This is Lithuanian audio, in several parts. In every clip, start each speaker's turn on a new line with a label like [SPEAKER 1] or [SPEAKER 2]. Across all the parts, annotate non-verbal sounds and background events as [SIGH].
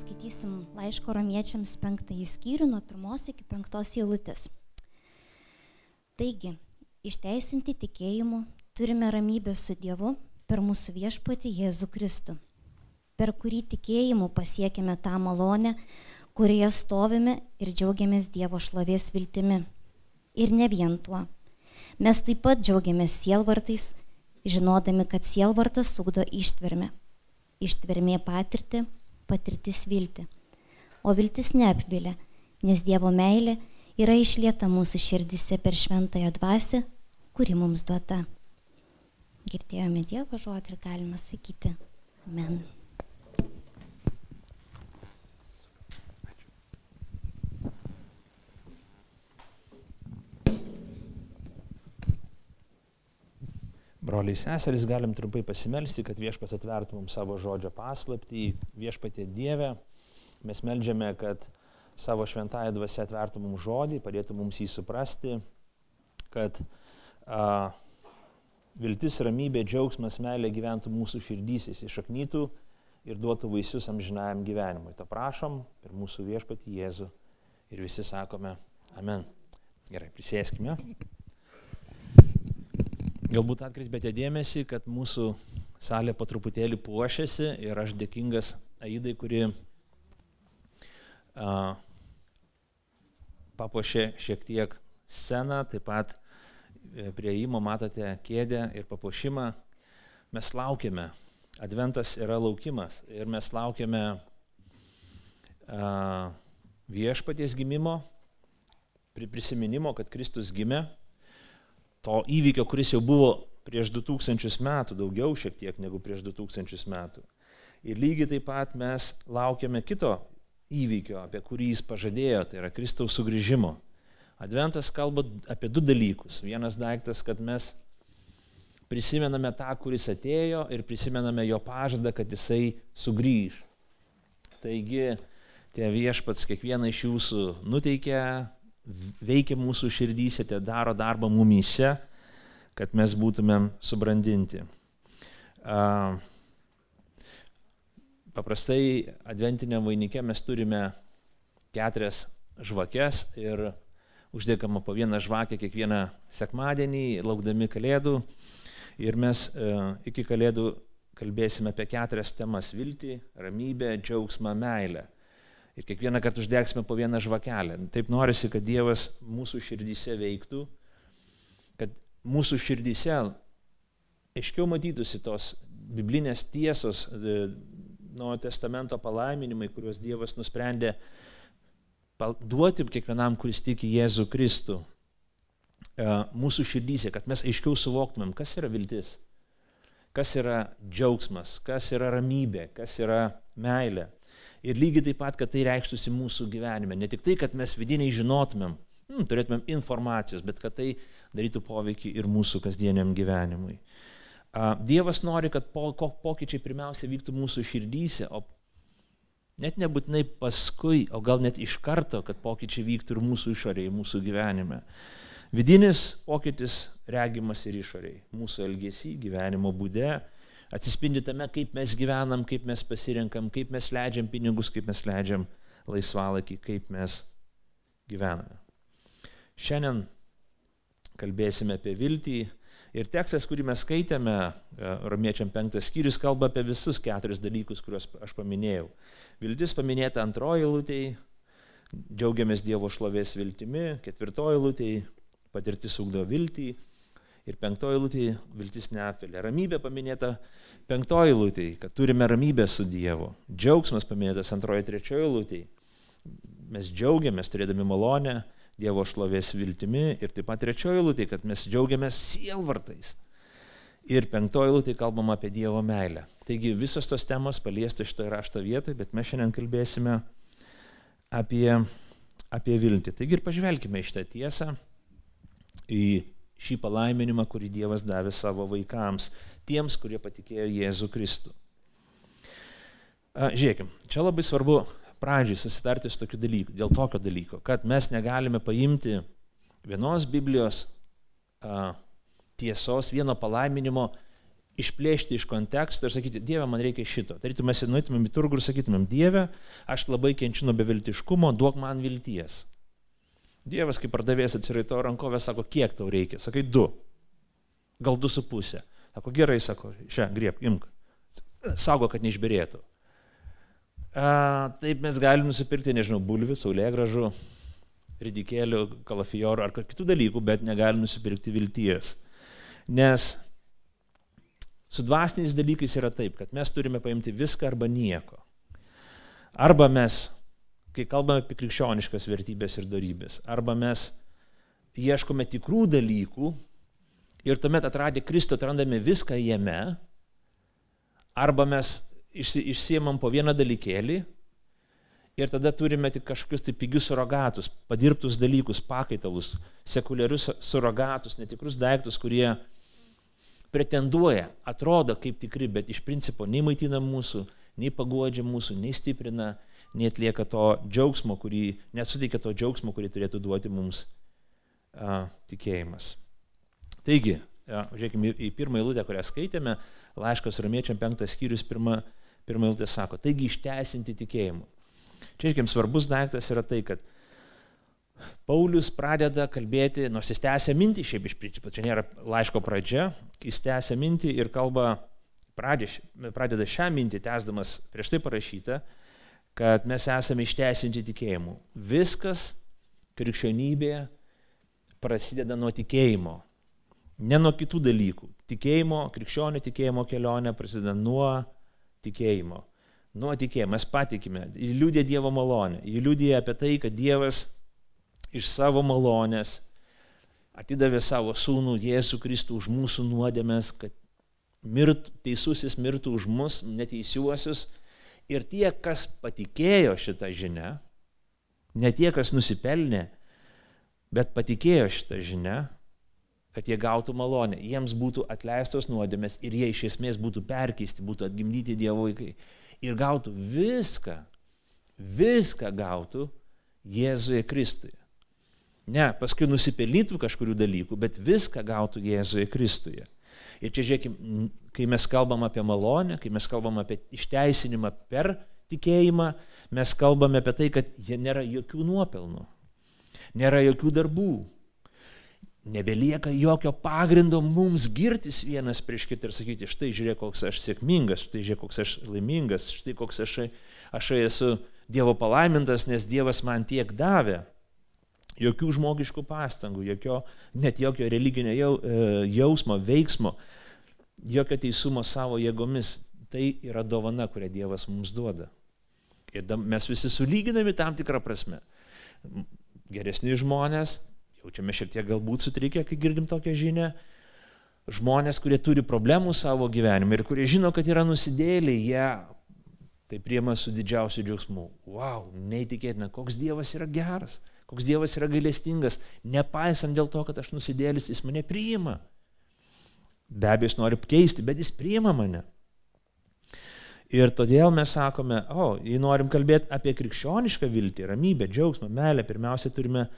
[SPEAKER 1] skaitysim laiško romiečiams penktąjį skyrių nuo pirmos iki penktos eilutės. Taigi, išteisinti tikėjimu turime ramybę su Dievu per mūsų viešpatį Jėzų Kristų, per kurį tikėjimu pasiekime tą malonę, kurioje stovime ir džiaugiamės Dievo šlovės viltimi. Ir ne vien tuo. Mes taip pat džiaugiamės sielvartais, žinodami, kad sielvartas sugdo ištvermę. Ištvermė patirti, patirtis vilti. O viltis neapvilia, nes Dievo meilė yra išlieta mūsų širdise per šventąją dvasę, kuri mums duota. Girdėjome Dievo žodį ir galime sakyti Amen.
[SPEAKER 2] Broliai seserys, galim trumpai pasimelsti, kad viešpas atvertų mums savo žodžio paslaptį, viešpatė Dievę. Mes melžiame, kad savo šventąją dvasę atvertų mums žodį, padėtų mums jį suprasti, kad a, viltis, ramybė, džiaugsmas, meilė gyventų mūsų širdysis, išaknytų ir duotų vaisius amžinajam gyvenimui. To prašom per mūsų viešpatį Jėzų ir visi sakome Amen. Gerai, prisėskime. Galbūt atkreipėte dėmesį, kad mūsų salė po truputėlį puošiasi ir aš dėkingas Aidai, kuri a, papuošė šiek tiek sceną, taip pat e, prie įmo matote kėdę ir papuošimą. Mes laukiame, adventas yra laukimas ir mes laukiame a, viešpaties gimimo, prisiminimo, kad Kristus gimė to įvykio, kuris jau buvo prieš 2000 metų, daugiau šiek tiek negu prieš 2000 metų. Ir lygiai taip pat mes laukiame kito įvykio, apie kurį jis pažadėjo, tai yra Kristaus sugrįžimo. Adventas kalba apie du dalykus. Vienas daiktas, kad mes prisimename tą, kuris atėjo ir prisimename jo pažadą, kad jisai sugrįž. Taigi, tie viešpats kiekvieną iš jūsų nuteikia veikia mūsų širdyse, te daro darbą mumyse, kad mes būtumėm subrandinti. Paprastai adventiniam vainikė mes turime keturias žvakes ir uždegama po vieną žvakę kiekvieną sekmadienį, laukdami kalėdų. Ir mes iki kalėdų kalbėsime apie keturias temas - viltį, ramybę, džiaugsmą, meilę ir kiekvieną kartą uždegsime po vieną žvakelę. Taip norisi, kad Dievas mūsų širdyse veiktų, kad mūsų širdyse aiškiau matytųsi tos biblinės tiesos, e, nuo testamento palaiminimai, kuriuos Dievas nusprendė duoti kiekvienam, kuris tiki Jėzų Kristų. E, mūsų širdyse, kad mes aiškiau suvoktumėm, kas yra viltis, kas yra džiaugsmas, kas yra ramybė, kas yra meilė. Ir lygiai taip pat, kad tai reikštųsi mūsų gyvenime. Ne tik tai, kad mes vidiniai žinotumėm, hmm, turėtumėm informacijos, bet kad tai darytų poveikį ir mūsų kasdieniam gyvenimui. Dievas nori, kad po, pokyčiai pirmiausia vyktų mūsų širdyse, o net nebūtinai paskui, o gal net iš karto, kad pokyčiai vyktų ir mūsų išorėje, mūsų gyvenime. Vidinis pokytis regimas ir išorėje, mūsų elgesy, gyvenimo būde, atsispindi tame, kaip mes gyvenam, kaip mes pasirenkam, kaip mes leidžiam pinigus, kaip mes leidžiam laisvalaikį, kaip mes gyvename. Šiandien kalbėsime apie viltį ir tekstas, kurį mes skaitėme, e, Romiečiam penktas skyrius, kalba apie visus keturis dalykus, kuriuos aš paminėjau. Viltis paminėta antroji lūtėje, džiaugiamės Dievo šlovės viltimi, ketvirtoji lūtėje, patirtis ugdo viltį, Ir penktoji lūtė viltis neapvelė. Ramybė paminėta penktoji lūtė, kad turime ramybę su Dievu. Džiaugsmas paminėtas antroji, trečioji lūtė. Mes džiaugiamės turėdami malonę Dievo šlovės viltimi. Ir taip pat trečioji lūtė, kad mes džiaugiamės sielvartais. Ir penktoji lūtė kalbama apie Dievo meilę. Taigi visos tos temos paliesta šitoje rašto vietoje, bet mes šiandien kalbėsime apie, apie viltį. Taigi ir pažvelkime į šitą tiesą, į šį palaiminimą, kurį Dievas davė savo vaikams, tiems, kurie patikėjo Jėzų Kristų. Žiūrėkim, čia labai svarbu pradžiai susitarti su tokiu dalyku, dėl tokio dalyko, kad mes negalime paimti vienos Biblijos a, tiesos, vieno palaiminimo išplėšti iš konteksto ir sakyti, Dieve, man reikia šito. Tarytum mes nueitumėm į turgų ir sakytumėm, Dieve, aš labai kenčiu nuo beviltiškumo, duok man vilties. Dievas, kaip pardavėjas atsiraito rankovę, sako, kiek tau reikia? Sakai, du. Gal du su pusė. Sako, gerai, sako, šią, griep, imk. Saugo, kad neišbirėtų. A, taip mes galime nusipirkti, nežinau, bulvių, saulėgražų, ridikėlių, kalafijorų ar kitų dalykų, bet negalim nusipirkti vilties. Nes su dvasiniais dalykais yra taip, kad mes turime paimti viską arba nieko. Arba mes, kai kalbame apie krikščioniškas vertybės ir darybės, arba mes ieškome tikrų dalykų ir tuomet atradę Kristų atrandame viską jame, arba mes išsiemam po vieną dalykėlį ir tada turime tik kažkokius tai pigius surogatus, padirbtus dalykus, pakaitalus, sekuliarius surogatus, netikrus daiktus, kurie pretenduoja, atrodo kaip tikri, bet iš principo nei maitina mūsų, nei paguodžia mūsų, nei stiprina, nei atlieka to džiaugsmo, kurį, nesuteikia to džiaugsmo, kurį turėtų duoti mums a, tikėjimas. Taigi, a, žiūrėkime į pirmą eilutę, kurią skaitėme, laiškas romiečiam penktas skyrius, pirma, pirma eilutė sako, taigi išteisinti tikėjimu. Čia, žiūrėkime, svarbus daiktas yra tai, kad Paulius pradeda kalbėti, nors jis tęsia mintį, šiaip iš principo, čia nėra laiško pradžia, jis tęsia mintį ir kalba, pradeda šią mintį, tęsdamas prieš tai parašytą, kad mes esame išteisinti tikėjimu. Viskas krikščionybėje prasideda nuo tikėjimo, ne nuo kitų dalykų. Tikėjimo, krikščionio tikėjimo kelionė prasideda nuo tikėjimo. Nuo tikėjimo mes patikime, jį liūdė Dievo malonę, jį liūdė apie tai, kad Dievas iš savo malonės atidavė savo sūnų Jėzų Kristų už mūsų nuodėmės, kad mirt, teisusis mirtų už mus, neteisiuosius. Ir tie, kas patikėjo šitą žinę, ne tie, kas nusipelnė, bet patikėjo šitą žinę, kad jie gautų malonę, jiems būtų atleistos nuodėmės ir jie iš esmės būtų perkeisti, būtų atgimdyti Dievo vaikai. Ir gautų viską, viską gautų Jėzuje Kristuje. Ne, paskui nusipelnytų kažkurių dalykų, bet viską gautų Jėzuje Kristuje. Ir čia žiūrėkime, kai mes kalbam apie malonę, kai mes kalbam apie išteisinimą per tikėjimą, mes kalbame apie tai, kad jie nėra jokių nuopelnų, nėra jokių darbų, nebelieka jokio pagrindo mums girtis vienas prieš kitą ir sakyti, štai žiūrėk, koks aš sėkmingas, štai žiūrėk, koks aš laimingas, štai koks aš, aš esu Dievo palaimintas, nes Dievas man tiek davė. Jokių žmogiškų pastangų, jokio, net jokio religinio jau, e, jausmo, veiksmo, jokio teisumo savo jėgomis. Tai yra dovana, kurią Dievas mums duoda. Ir mes visi sulyginami tam tikrą prasme. Geresni žmonės, jaučiame šiek tiek galbūt sutrikę, kai girdim tokią žinią. Žmonės, kurie turi problemų savo gyvenime ir kurie žino, kad yra nusidėliai, jie tai priema su didžiausiu džiaugsmu. Wow, neįtikėtina, koks Dievas yra geras, koks Dievas yra gailestingas, nepaisant dėl to, kad aš nusidėlis, jis mane priima. Be abejo, jis nori keisti, bet jis priima mane. Ir todėl mes sakome, o, jei norim kalbėti apie krikščionišką viltį, ramybę, džiaugsmą, meilę, pirmiausia turime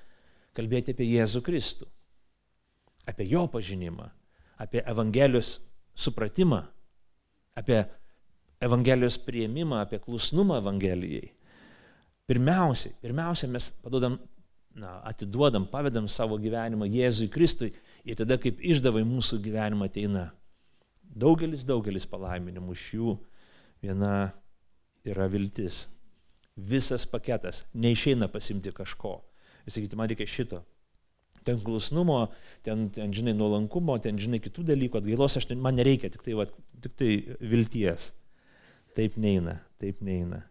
[SPEAKER 2] kalbėti apie Jėzų Kristų, apie jo pažinimą, apie Evangelijos supratimą, apie Evangelijos prieimimą, apie klusnumą Evangelijai. Pirmiausiai, pirmiausia, mes padodam, na, atiduodam, pavedam savo gyvenimą Jėzui Kristui ir tada kaip išdavai mūsų gyvenimą ateina daugelis, daugelis palaiminimų, iš jų viena yra viltis. Visas paketas, neišeina pasimti kažko ir sakyti, man reikia šito. Ten klusnumo, ten, ten, žinai, nuolankumo, ten, žinai, kitų dalykų, atgailos aš, man nereikia, tik tai, va, tik tai vilties. Taip neina, taip neina.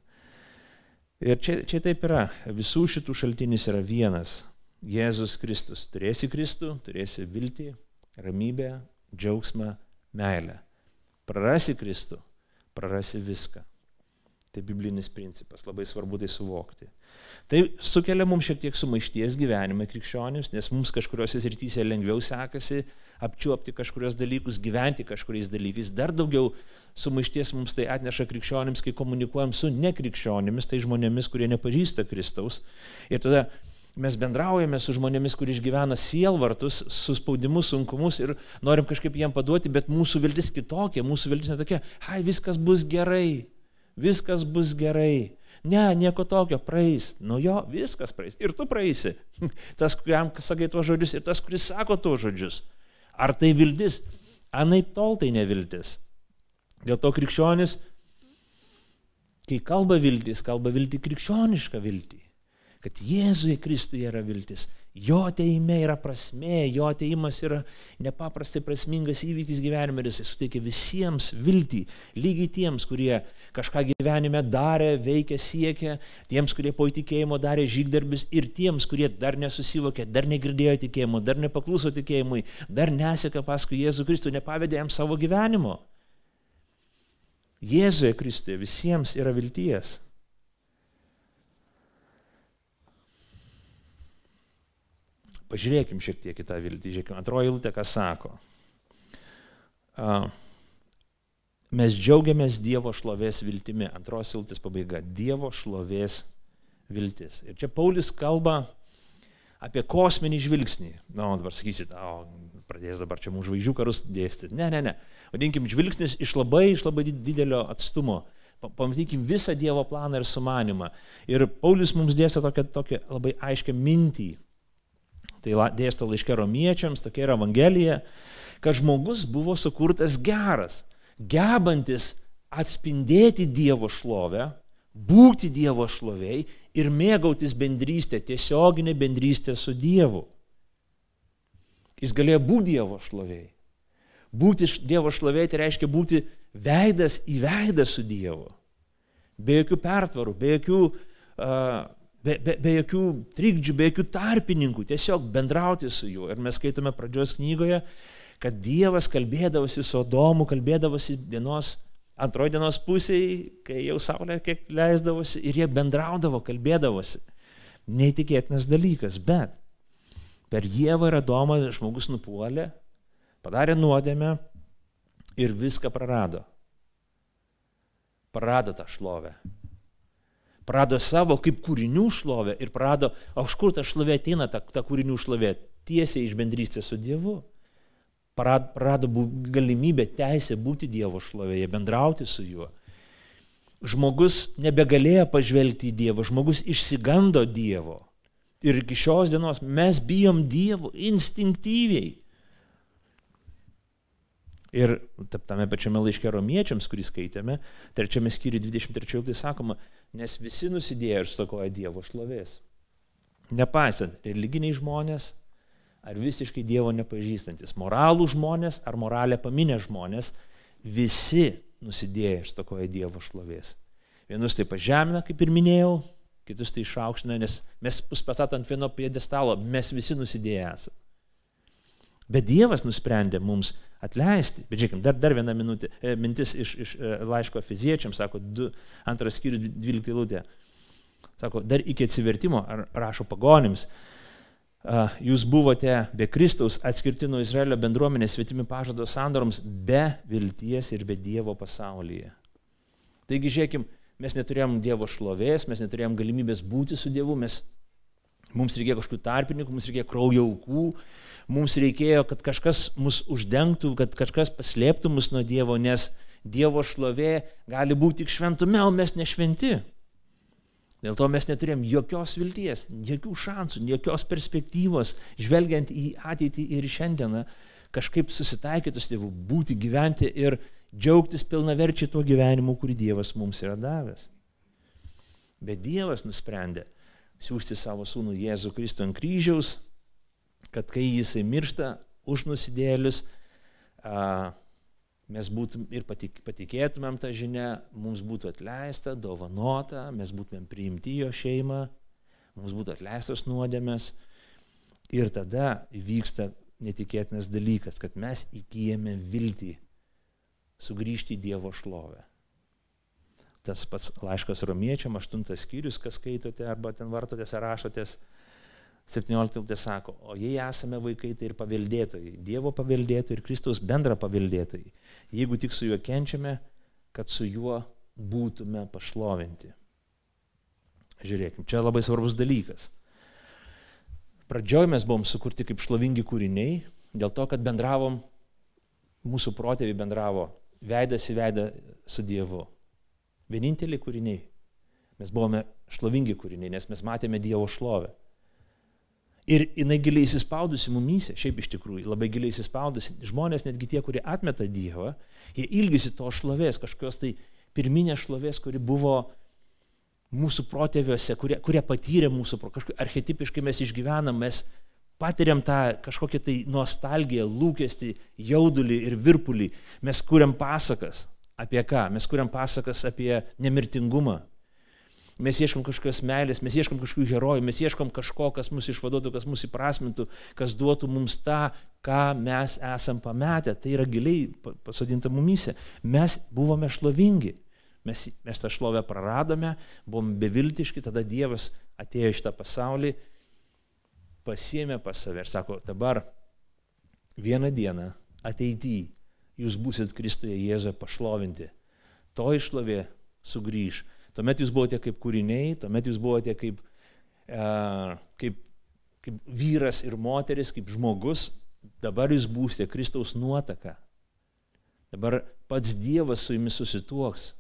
[SPEAKER 2] Ir čia, čia taip yra. Visų šitų šaltinis yra vienas. Jėzus Kristus. Turėsi Kristų, turėsi viltį, ramybę, džiaugsmą, meilę. Prarasi Kristų, prarasi viską. Tai biblinis principas, labai svarbu tai suvokti. Tai sukelia mums šiek tiek sumaišties gyvenime krikščionims, nes mums kažkuriuose srityse lengviau sekasi apčiuopti kažkurios dalykus, gyventi kažkuriais dalykais. Dar daugiau sumaišties mums tai atneša krikščionims, kai komunikuojam su nekrikščionimis, tai žmonėmis, kurie nepažįsta Kristaus. Ir tada mes bendraujame su žmonėmis, kurie išgyvena sielvartus, suspaudimus, sunkumus ir norim kažkaip jiem paduoti, bet mūsų viltis kitokia, mūsų viltis netokia, hai, viskas bus gerai, viskas bus gerai. Ne, nieko tokio, praeis. Nu jo, viskas praeis. Ir tu praeisi. [LAUGHS] Tas, kuriam sakai tuos žodžius, ir tas, kuris sako tuos žodžius. Ar tai viltis? Anaip tol tai neviltis. Dėl to krikščionis, kai kalba viltis, kalba vilti krikščionišką viltį kad Jėzuje Kristuje yra viltis. Jo ateime yra prasmė, jo ateimas yra nepaprastai prasmingas įvykis gyvenime ir jisai suteikia visiems viltį, lygiai tiems, kurie kažką gyvenime darė, veikė, siekė, tiems, kurie po įtikėjimo darė žygdarbis ir tiems, kurie dar nesusivokė, dar negirdėjo tikėjimo, dar nepakluso tikėjimui, dar neseka paskui Jėzų Kristų, nepavedė jam savo gyvenimo. Jėzuje Kristuje visiems yra vilties. Pažiūrėkim šiek tiek į tą viltį. Žiūrėkim, antroji eilutė, ką sako. Mes džiaugiamės Dievo šlovės viltimi. Antros eilutės pabaiga. Dievo šlovės viltis. Ir čia Paulius kalba apie kosminį žvilgsnį. Na, o dabar sakysit, o pradės dabar čia mūsų žvaigždžių karus dėstyti. Ne, ne, ne. Vadinkim, žvilgsnis iš labai, iš labai didelio atstumo. Pamatykim visą Dievo planą ir sumanimą. Ir Paulius mums dėstė tokią, tokią labai aiškę mintį, tai dėsto laiškė romiečiams, tokia yra Evangelija, kad žmogus buvo sukurtas geras, gebantis atspindėti Dievo šlovę, būti Dievo šloviai ir mėgautis bendrystę, tiesioginė bendrystė su Dievu. Jis galėjo būti Dievo šloviai. Būti Dievo šloviai tai reiškia būti veidas į veidą su Dievu. Be jokių pertvarų, be jokių uh, be, be, be jokių trikdžių, be jokių tarpininkų, tiesiog bendrauti su juo. Ir mes skaitome pradžios knygoje, kad Dievas kalbėdavosi su Adomu, kalbėdavosi dienos, antroji dienos pusėje, kai jau Saulė kiek leisdavosi ir jie bendraudavo, kalbėdavosi. Neįtikėtinas dalykas, bet per Dievą ir Adomą žmogus nupuolė, padarė nuodėmę ir viską prarado. Prarado tą šlovę prarado savo kaip kūrinių šlovę ir prarado, o iš kur ta šlovė ateina, ta, ta kūrinių šlovė, tiesiai iš bendrystės su Dievu. Prarado galimybę, teisę būti Dievo šlovėje, bendrauti su juo. Žmogus nebegalėjo pažvelgti į Dievą, žmogus išsigando Dievo. Ir iki šios dienos mes bijom Dievo instinktyviai. Ir tame pačiame laiške romiečiams, kurį skaitėme, trečiame skyriui 23 tai sakoma, nes visi nusidėjo ir stokoja Dievo šlovės. Nepaisant, religiniai žmonės ar visiškai Dievo nepažįstantis, moralų žmonės ar moralę paminę žmonės, visi nusidėjo ir stokoja Dievo šlovės. Vienus tai pažemina, kaip ir minėjau, kitus tai išaukština, nes mes pastatant vieno piedestalo, mes visi nusidėję esame. Bet Dievas nusprendė mums atleisti. Bet žiūrėkime, dar, dar viena minutė, e, mintis iš, iš e, laiško fiziečiams, sako, du, antras skyrius, dvyliktą eilutę. Sako, dar iki atsivertimo, rašo pagonims, jūs buvote be Kristaus atskirti nuo Izraelio bendruomenės svetimi pažado sandoroms be vilties ir be Dievo pasaulyje. Taigi, žiūrėkim, mes neturėjom Dievo šlovės, mes neturėjom galimybės būti su Dievu, mes, mums reikėjo kažkokių tarpininkų, mums reikėjo kraujo aukų, mums reikėjo, kad kažkas mus uždengtų, kad kažkas paslėptų mus nuo Dievo, nes Dievo šlovė gali būti tik šventume, o mes nešventi. Dėl to mes neturėjom jokios vilties, jokių šansų, jokios perspektyvos, žvelgiant į ateitį ir šiandieną, kažkaip susitaikyti su tėvu, būti, gyventi ir džiaugtis pilnaverčiai tuo gyvenimu, kurį Dievas mums yra davęs. Bet Dievas nusprendė siūsti savo sūnų Jėzų Kristų ant kryžiaus, kad kai jisai miršta už nusidėlius, mes būtum ir patik, patikėtumėm tą žinę, mums būtų atleista, dovanota, mes būtumėm priimti jo šeimą, mums būtų atleistos nuodėmės. Ir tada įvyksta netikėtinas dalykas, kad mes įgyjame viltį sugrįžti į Dievo šlovę. Tas pats laiškas romiečiam, aštuntas skyrius, kas skaitote arba ten vartotės ar rašotės, 17 eilutė sako, o jei esame vaikai, tai ir paveldėtojai, Dievo paveldėtojai ir Kristaus bendra paveldėtojai, jeigu tik su juo kenčiame, kad su juo būtume pašlovinti. Žiūrėkime, čia labai svarbus dalykas. Pradžioje mes buvom sukurti kaip šlovingi kūriniai, dėl to, kad bendravom, mūsų protėviai bendravo veidas į veidą su Dievu. Vieninteliai kūriniai. Mes buvome šlovingi kūriniai, nes mes matėme Dievo šlovę. Ir jinai giliai įsispaudusi mumyse, šiaip iš tikrųjų, labai giliai įsispaudusi. Žmonės, netgi tie, kurie atmeta Dievą, jie ilgisi to šlovės, kažkokios tai pirminės šlovės, kuri buvo mūsų protėviuose, kurie, kurie patyrė mūsų, kažkaip archetipiškai mes išgyvenam, mes patiriam tą kažkokią tai nostalgiją, lūkestį, jaudulį ir virpulį. Mes kuriam pasakas. Apie ką? Mes kuriam pasakas apie nemirtingumą, Mes ieškom kažkokios meilės, mes ieškom kažkokių herojų, mes ieškom kažko, kas mus išvaduotų, kas mus įprasmintų, kas duotų mums tą, ką mes esam pametę. Tai yra giliai pasodinta mumyse. Mes buvome šlovingi. Mes, mes tą šlovę praradome, buvom beviltiški, tada Dievas atėjo iš tą pasaulį, pasiemė pas save ir sako, dabar vieną dieną ateityje jūs busit Kristuje Jėzuje pašlovinti. To išlovė sugrįž. Tuomet jūs buvote kaip kūriniai, tuomet jūs buvote kaip, e, kaip, kaip vyras ir moteris, kaip žmogus, dabar jūs būsite Kristaus nuotaka. Dabar pats Dievas su jumis susituoks.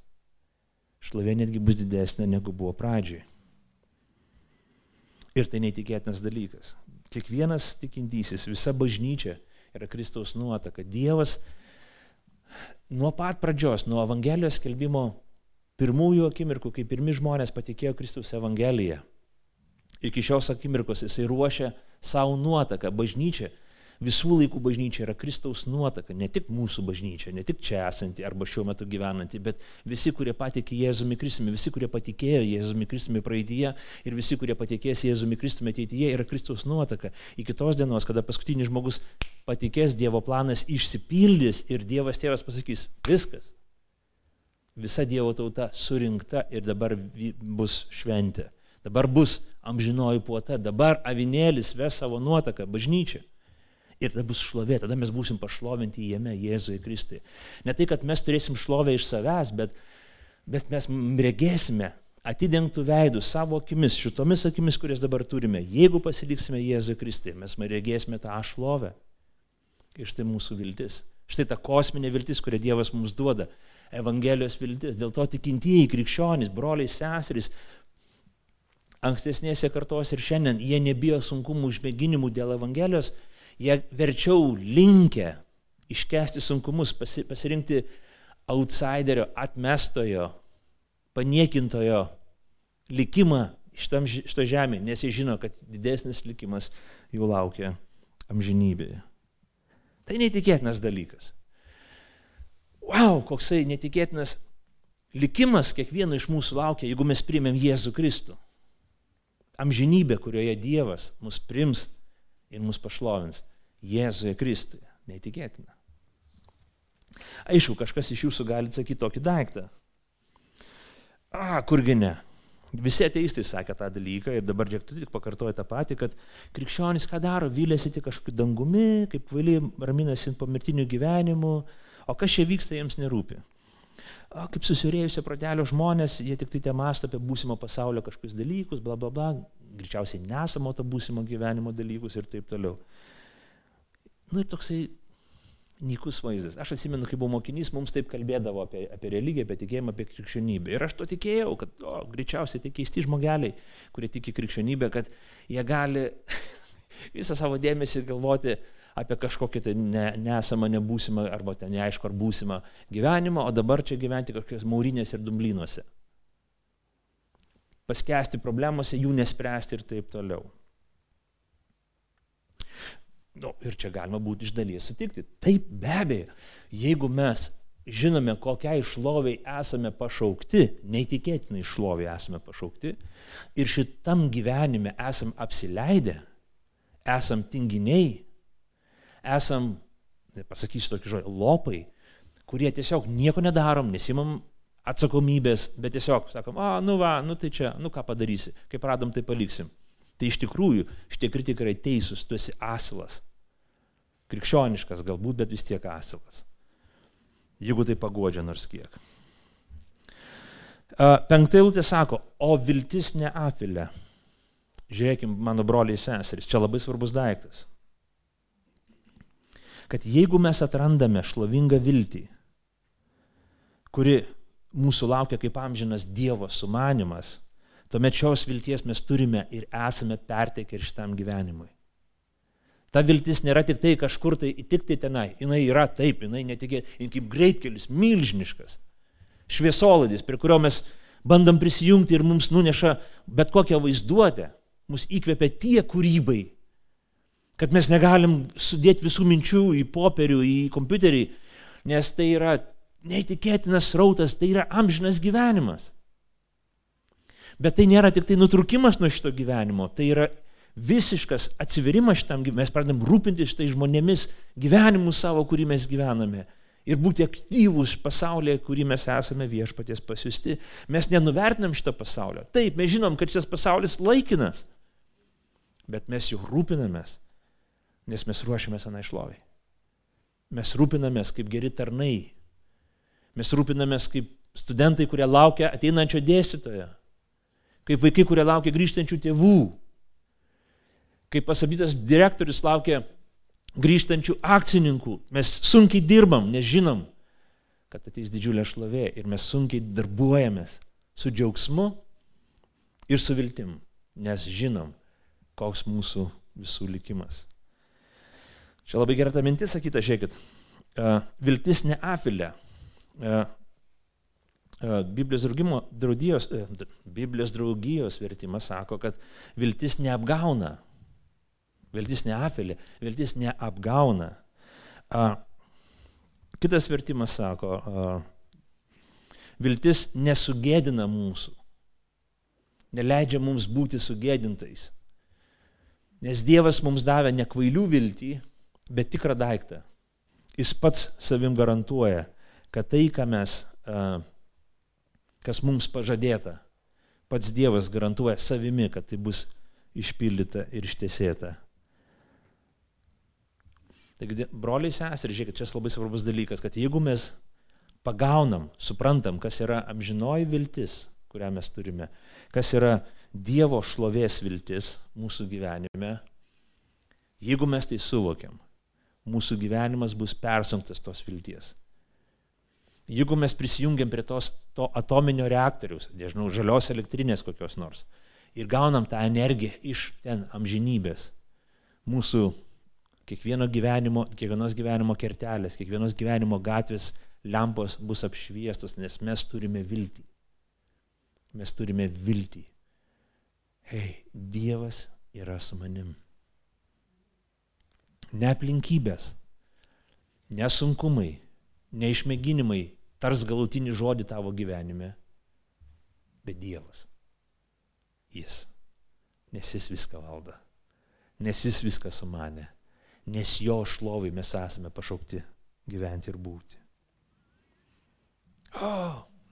[SPEAKER 2] Šlovė netgi bus didesnė negu buvo pradžioj. Ir tai neįtikėtinas dalykas. Kiekvienas tikintysis, visa bažnyčia yra Kristaus nuotaka. Dievas nuo pat pradžios, nuo Evangelijos skelbimo pirmųjų akimirkų, kai pirmi žmonės patikėjo Kristaus Evangeliją. Iki šios akimirkos jisai ruošia savo nuotaką, bažnyčią. Visų laikų bažnyčia yra Kristaus nuotaka, ne tik mūsų bažnyčia, ne tik čia esanti arba šiuo metu gyvenanti, bet visi, kurie patikė Jėzumi Kristumi, visi, kurie patikėjo Jėzumi Kristumi praeitie ir visi, kurie patikės Jėzumi Kristumi ateityje, yra Kristaus nuotaka. Iki tos dienos, kada paskutinis žmogus patikės Dievo planas išsipildys ir Dievas tėvas pasakys, viskas, visa Dievo tauta surinkta ir dabar bus šventė. Dabar bus amžinoji puota, dabar avinėlis ves savo nuotaką bažnyčią. Ir tada bus šlovė, tada mes būsim pašlovinti jame, Jėzui Kristui. Ne tai, kad mes turėsim šlovę iš savęs, bet, bet mes regėsime atidengtų veidų savo akimis, šitomis akimis, kurias dabar turime. Jeigu pasiliksime Jėzui Kristui, mes regėsime tą šlovę. Ir štai mūsų viltis. Štai ta kosminė viltis, kurią Dievas mums duoda. Evangelijos viltis. Dėl to tikintieji krikščionys, broliai, seserys, ankstesnėse kartos ir šiandien, jie nebijo sunkumų užmėginimų dėl Evangelijos, jie verčiau linkę iškesti sunkumus, pasi, pasirinkti outsiderio, atmestojo, paniekintojo likimą šitam, šito žemė, nes jie žino, kad didesnis likimas jų laukia amžinybėje. Tai neįtikėtinas dalykas wow, koksai netikėtinas likimas kiekvieno iš mūsų laukia, jeigu mes priimėm Jėzų Kristų. Amžinybė, kurioje Dievas mus prims ir mus pašlovins. Jėzuje Kristuje. Neįtikėtina. Aišku, kažkas iš jūsų gali sakyti tokį daiktą. A, kurgi ne. Visi ateistai sakė tą dalyką ir dabar džiek tu tik pakartoja tą patį, kad krikščionys ką daro, vylėsi tik kažkokiu dangumi, kaip vailiai raminasi po mirtinių gyvenimų, O kas čia vyksta, jiems nerūpi. O kaip susirėjusio protelio žmonės, jie tik tai te masto apie būsimo pasaulio kažkokius dalykus, bla bla bla, greičiausiai nesamo to būsimo gyvenimo dalykus ir taip toliau. Nu ir toksai nykus vaizdas. Aš atsimenu, kai buvau mokinys, mums taip kalbėdavo apie, apie religiją, apie tikėjimą, apie krikščionybę. Ir aš to tikėjau, kad o, greičiausiai tai keisti žmogeliai, kurie tiki krikščionybę, kad jie gali [LAUGHS] visą savo dėmesį galvoti apie kažkokį tai ne, nesamą, nebūsimą arba ten neaišku ar būsimą gyvenimą, o dabar čia gyventi kažkokios maurinės ir dumblynuose. Paskesti problemose, jų nespręsti ir taip toliau. Nu, ir čia galima būti iš dalies sutikti. Taip, be abejo, jeigu mes žinome, kokiai šloviai esame pašaukti, neįtikėtinai šloviai esame pašaukti, ir šitam gyvenime esam apsileidę, esam tinginiai, esam, pasakysiu tokį žodį, lopai, kurie tiesiog nieko nedarom, nesimam atsakomybės, bet tiesiog sakom, a, nu va, nu tai čia, nu ką padarysi, kaip radom, tai paliksim. Tai iš tikrųjų šitie kritikai yra teisūs, tu esi asilas. Krikščioniškas galbūt, bet vis tiek asilas. Jeigu tai pagodžia nors kiek. Penktą eilutę sako, o viltis neapilia. Žiūrėkime, mano broliai seserys, čia labai svarbus daiktas. Kad jeigu mes atrandame šlovingą viltį, kuri mūsų laukia kaip amžinas Dievo sumanimas, tuomet šios vilties mes turime ir esame pertekę ir šitam gyvenimui. Ta viltis nėra tik tai kažkur tai, tik tai tenai. Jis yra taip, jinai netikėta, jin kaip greitkelis, milžiniškas. Šviesolodis, prie kurio mes bandom prisijungti ir mums nuneša bet kokią vaizduotę, mus įkvepia tie kūrybai, kad mes negalim sudėti visų minčių į popierių, į kompiuterį, nes tai yra neįtikėtinas rautas, tai yra amžinas gyvenimas. Bet tai nėra tik tai nutrukimas nuo šito gyvenimo, tai yra visiškas atsiverimas šitam gyvenimui, mes pradedam rūpintis šitai žmonėmis gyvenimu savo, kurį mes gyvename. Ir būti aktyvūs pasaulyje, kurį mes esame viešpaties pasiusti. Mes nenuvertinam šito pasaulio. Taip, mes žinom, kad šis pasaulis laikinas. Bet mes jau rūpinamės, nes mes ruošiamės anai šloviai. Mes rūpinamės kaip geri tarnai. Mes rūpinamės kaip studentai, kurie laukia ateinančio dėstytojo. Kaip vaikai, kurie laukia grįžtančių tėvų kaip pasakytas direktorius laukia grįžtančių akcininkų. Mes sunkiai dirbam, nes žinom, kad ateis didžiulė šlovė ir mes sunkiai darbuojamės su džiaugsmu ir su viltim, nes žinom, koks mūsų visų likimas. Čia labai gera ta mintis sakyta, žiūrėkit, viltis ne afilė. Biblijos, draugimo, draudijos, Biblijos draugijos vertimas sako, kad viltis neapgauna, Viltis neapelė, viltis neapgauna. Kitas vertimas sako, viltis nesugėdina mūsų, neleidžia mums būti sugėdintais. Nes Dievas mums davė ne kvailių viltį, bet tikrą daiktą. Jis pats savim garantuoja, kad tai, ką mes, a, kas mums pažadėta, pats Dievas garantuoja savimi, kad tai bus išpildyta ir ištesėta. Taigi, broliai seserys, žiūrėkit, čia labai svarbus dalykas, kad jeigu mes pagaunam, suprantam, kas yra amžinoji viltis, kurią mes turime, kas yra Dievo šlovės viltis mūsų gyvenime, jeigu mes tai suvokiam, mūsų gyvenimas bus persunktas tos vilties. Jeigu mes prisijungiam prie tos, to atominio reaktoriaus, nežinau, žalios elektrinės kokios nors, ir gaunam tą energiją iš ten amžinybės, mūsų kiekvieno gyvenimo, kiekvienos gyvenimo kertelės, kiekvienos gyvenimo gatvės lempos bus apšviestos, nes mes turime viltį. Mes turime viltį. Hei, Dievas yra su manim. Ne aplinkybės, ne sunkumai, ne išmėginimai tars galutinį žodį tavo gyvenime, bet Dievas. Jis. Nes jis viską valdo. Nes jis viską sumanė nes jo šlovai mes esame pašaukti gyventi ir būti. O,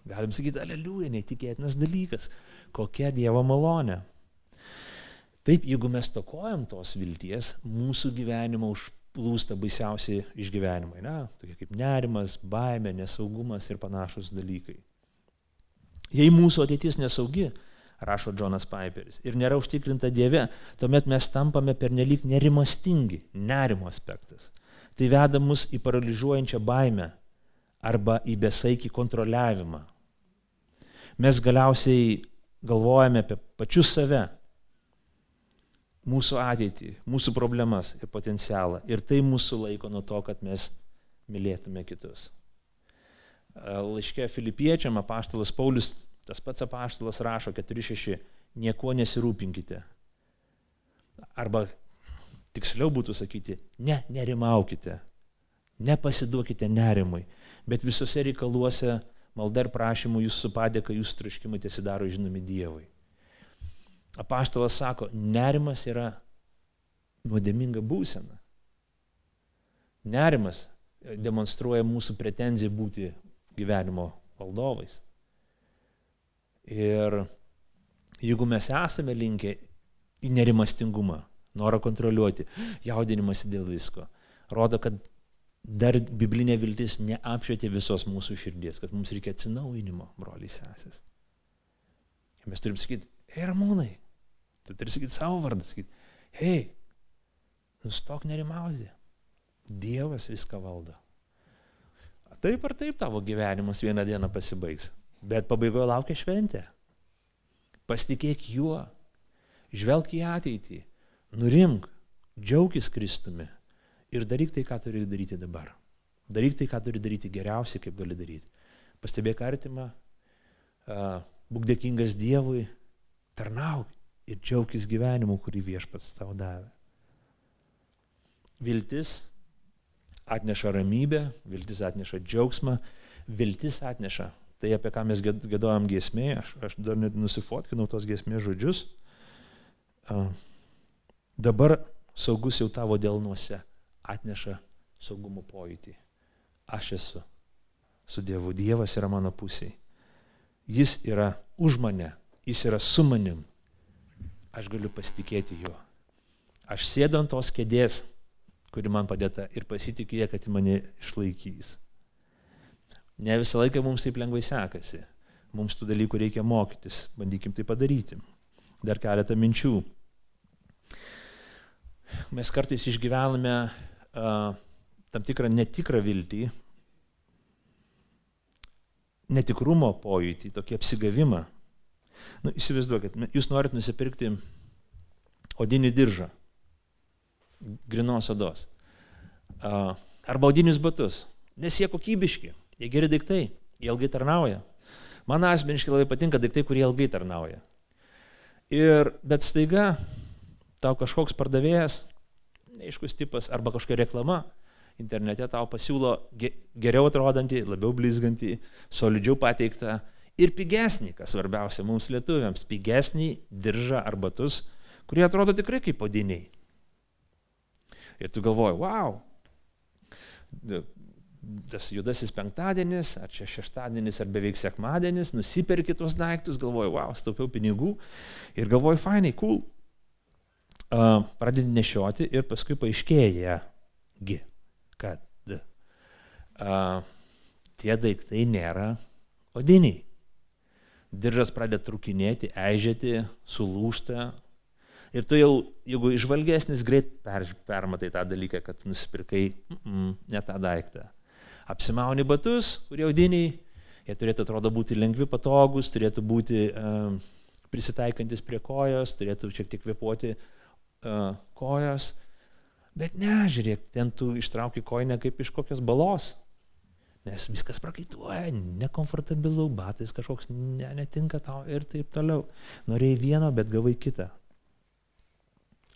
[SPEAKER 2] galim sakyti, aleliuja, neįtikėtinas dalykas, kokia Dievo malonė. Taip, jeigu mes tokojam tos vilties, mūsų gyvenimo užplūsta baisiausiai išgyvenimai, na, tokie kaip nerimas, baime, nesaugumas ir panašus dalykai. Jei mūsų ateitis nesaugi, rašo Džonas Piperis, ir nėra užtikrinta Dieve, tuomet mes tampame pernelyg nerimastingi, nerimo aspektas. Tai veda mus į paralyžiuojančią baimę arba į besaikį kontroliavimą. Mes galiausiai galvojame apie pačius save, mūsų ateitį, mūsų problemas ir potencialą. Ir tai mūsų laiko nuo to, kad mes mylėtume kitus. Laiškė filipiečiam apaštalas Paulius Tas pats apaštalas rašo 4.6, nieko nesirūpinkite. Arba tiksliau būtų sakyti, ne, nerimaukite, nepasiduokite nerimui, bet visose reikaluose malda ir prašymų jūsų padėka, jūsų traškimai tiesidaro žinomi Dievui. Apaštalas sako, nerimas yra nuodėminga būsena. Nerimas demonstruoja mūsų pretenziją būti gyvenimo valdovais. Ir jeigu mes esame linkę į nerimastingumą, norą kontroliuoti, jaudinimąsi dėl visko, rodo, kad dar biblinė viltis neapšvietė visos mūsų širdies, kad mums reikia atsinaujinimo, broliai sesės. Mes turim sakyti, ei ramūnai, Tu turi sakyti savo vardą, sakyti, hei, nustok nerimauti. Dievas viską valdo. Taip ar taip tavo gyvenimas vieną dieną pasibaigs, bet pabaigoje laukia šventė. Pasitikėk juo, žvelk į ateitį, nurimk, džiaugis Kristumi ir daryk tai, ką turi daryti dabar. Daryk tai, ką turi daryti geriausiai, kaip gali daryti. Pastebėk artimą, būk dėkingas Dievui, tarnauk ir džiaugis gyvenimu, kurį viešpats tau davė. Viltis atneša ramybę, viltis atneša džiaugsmą, viltis atneša tai, apie ką mes gėdojom giesmėje, aš, aš dar net nusifotkinau tos giesmės žodžius. Dabar saugus jau tavo dėlnuose atneša saugumo pojūtį. Aš esu su Dievu, Dievas yra mano pusėje. Jis yra už mane, jis yra su manim. Aš galiu pasitikėti juo. Aš sėdu ant tos kėdės, kuri man padėta ir pasitikiu jie, kad mane išlaikys. Ne visą laiką mums taip lengvai sekasi. Mums tų dalykų reikia mokytis. Bandykim tai padaryti. Dar keletą minčių. Mes kartais išgyvename uh, tam tikrą netikrą viltį, netikrumo pojūtį, tokį apsigavimą. Nu, įsivaizduokit, jūs norit nusipirkti odinį diržą, grinos odos, arba odinius batus, nes jie kokybiški, jie geri daiktai, jie ilgai tarnauja. Man asmeniškai labai patinka daiktai, kurie ilgai tarnauja. Ir, bet staiga tau kažkoks pardavėjas, neaiškus tipas, arba kažkokia reklama internete tau pasiūlo geriau atrodantį, labiau blizgantį, solidžiau pateiktą ir pigesnį, kas svarbiausia mums lietuviams, pigesnį diržą ar batus, kurie atrodo tikrai kaip podiniai. Ir tu galvoji, wow, tas judasis penktadienis, ar čia šeštadienis, ar beveik sekmadienis, nusiperki tuos daiktus, galvoji, wow, staupiau pinigų ir galvoji, fainai, cool. Uh, pradedi nešioti ir paskui paaiškėja, kad uh, tie daiktai nėra odiniai. Diržas pradeda trukinėti, eižėti, sulūšta, Ir tu jau, jeigu išvalgesnis, greit per, permatai tą dalyką, kad nusipirkai mm, mm, ne tą daiktą. Apsimauni batus, kurie audiniai, jie turėtų atrodo būti lengvi, patogus, turėtų būti uh, prisitaikantis prie kojos, turėtų šiek tiek kvepuoti uh, kojos. Bet ne, žiūrėk, ten tu ištrauki koinę kaip iš kokios balos. Nes viskas prakaituoja, nekomfortabilu, batais kažkoks ne, netinka tau ir taip toliau. Norėjai vieno, bet gavai kitą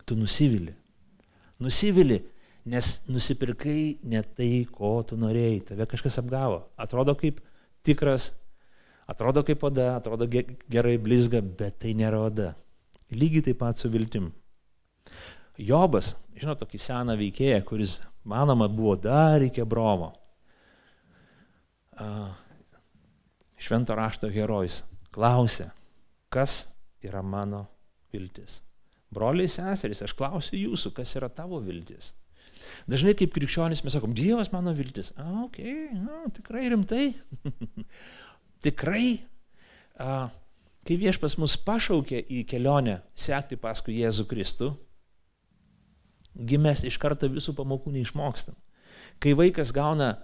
[SPEAKER 2] tu nusivili. Nusivili, nes nusipirkai ne tai, ko tu norėjai, tave kažkas apgavo. Atrodo kaip tikras, atrodo kaip oda, atrodo gerai blizga, bet tai nėra oda. Lygiai taip pat su viltim. Jobas, žinot, tokį seną veikėją, kuris, manoma, buvo dar iki bromo. Švento rašto herojus klausė, kas yra mano viltis. Broliai seserys, aš klausiu jūsų, kas yra tavo viltis. Dažnai kaip krikščionis mes sakom, Dievas mano viltis. A, ok, nu, tikrai rimtai. [LAUGHS] tikrai. A, kai viešpas mus pašaukė į kelionę sekti paskui Jėzų Kristų, mes iš karto visų pamokų neišmokstam. Kai vaikas gauna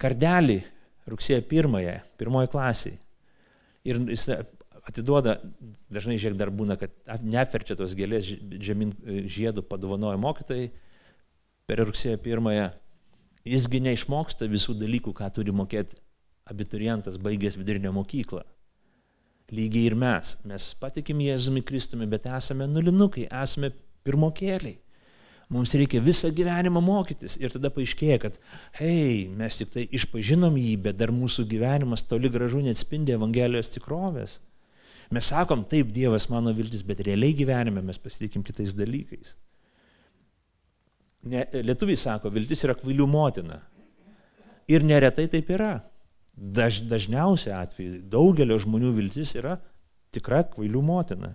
[SPEAKER 2] kardelį rugsėjo pirmąją, pirmoji klasiai, ir jis atiduoda, dažnai žiūrėk dar būna, kad neferčia tos gėlės žemyn žiedų padovanoja mokytojai per rugsėjo pirmąją. Jisgi neišmoksta visų dalykų, ką turi mokėti abiturientas baigęs vidurinę mokyklą. Lygiai ir mes. Mes patikim Jėzumi Kristumi, bet esame nulinukai, esame pirmokėliai. Mums reikia visą gyvenimą mokytis ir tada paaiškėja, kad, hei, mes tik tai išpažinom jį, bet dar mūsų gyvenimas toli gražu neatspindi Evangelijos tikrovės. Mes sakom, taip, Dievas mano viltis, bet realiai gyvenime mes pasitikim kitais dalykais. Ne, lietuviai sako, viltis yra kvailių motina. Ir neretai taip yra. Daž, dažniausiai atveju daugelio žmonių viltis yra tikra kvailių motina.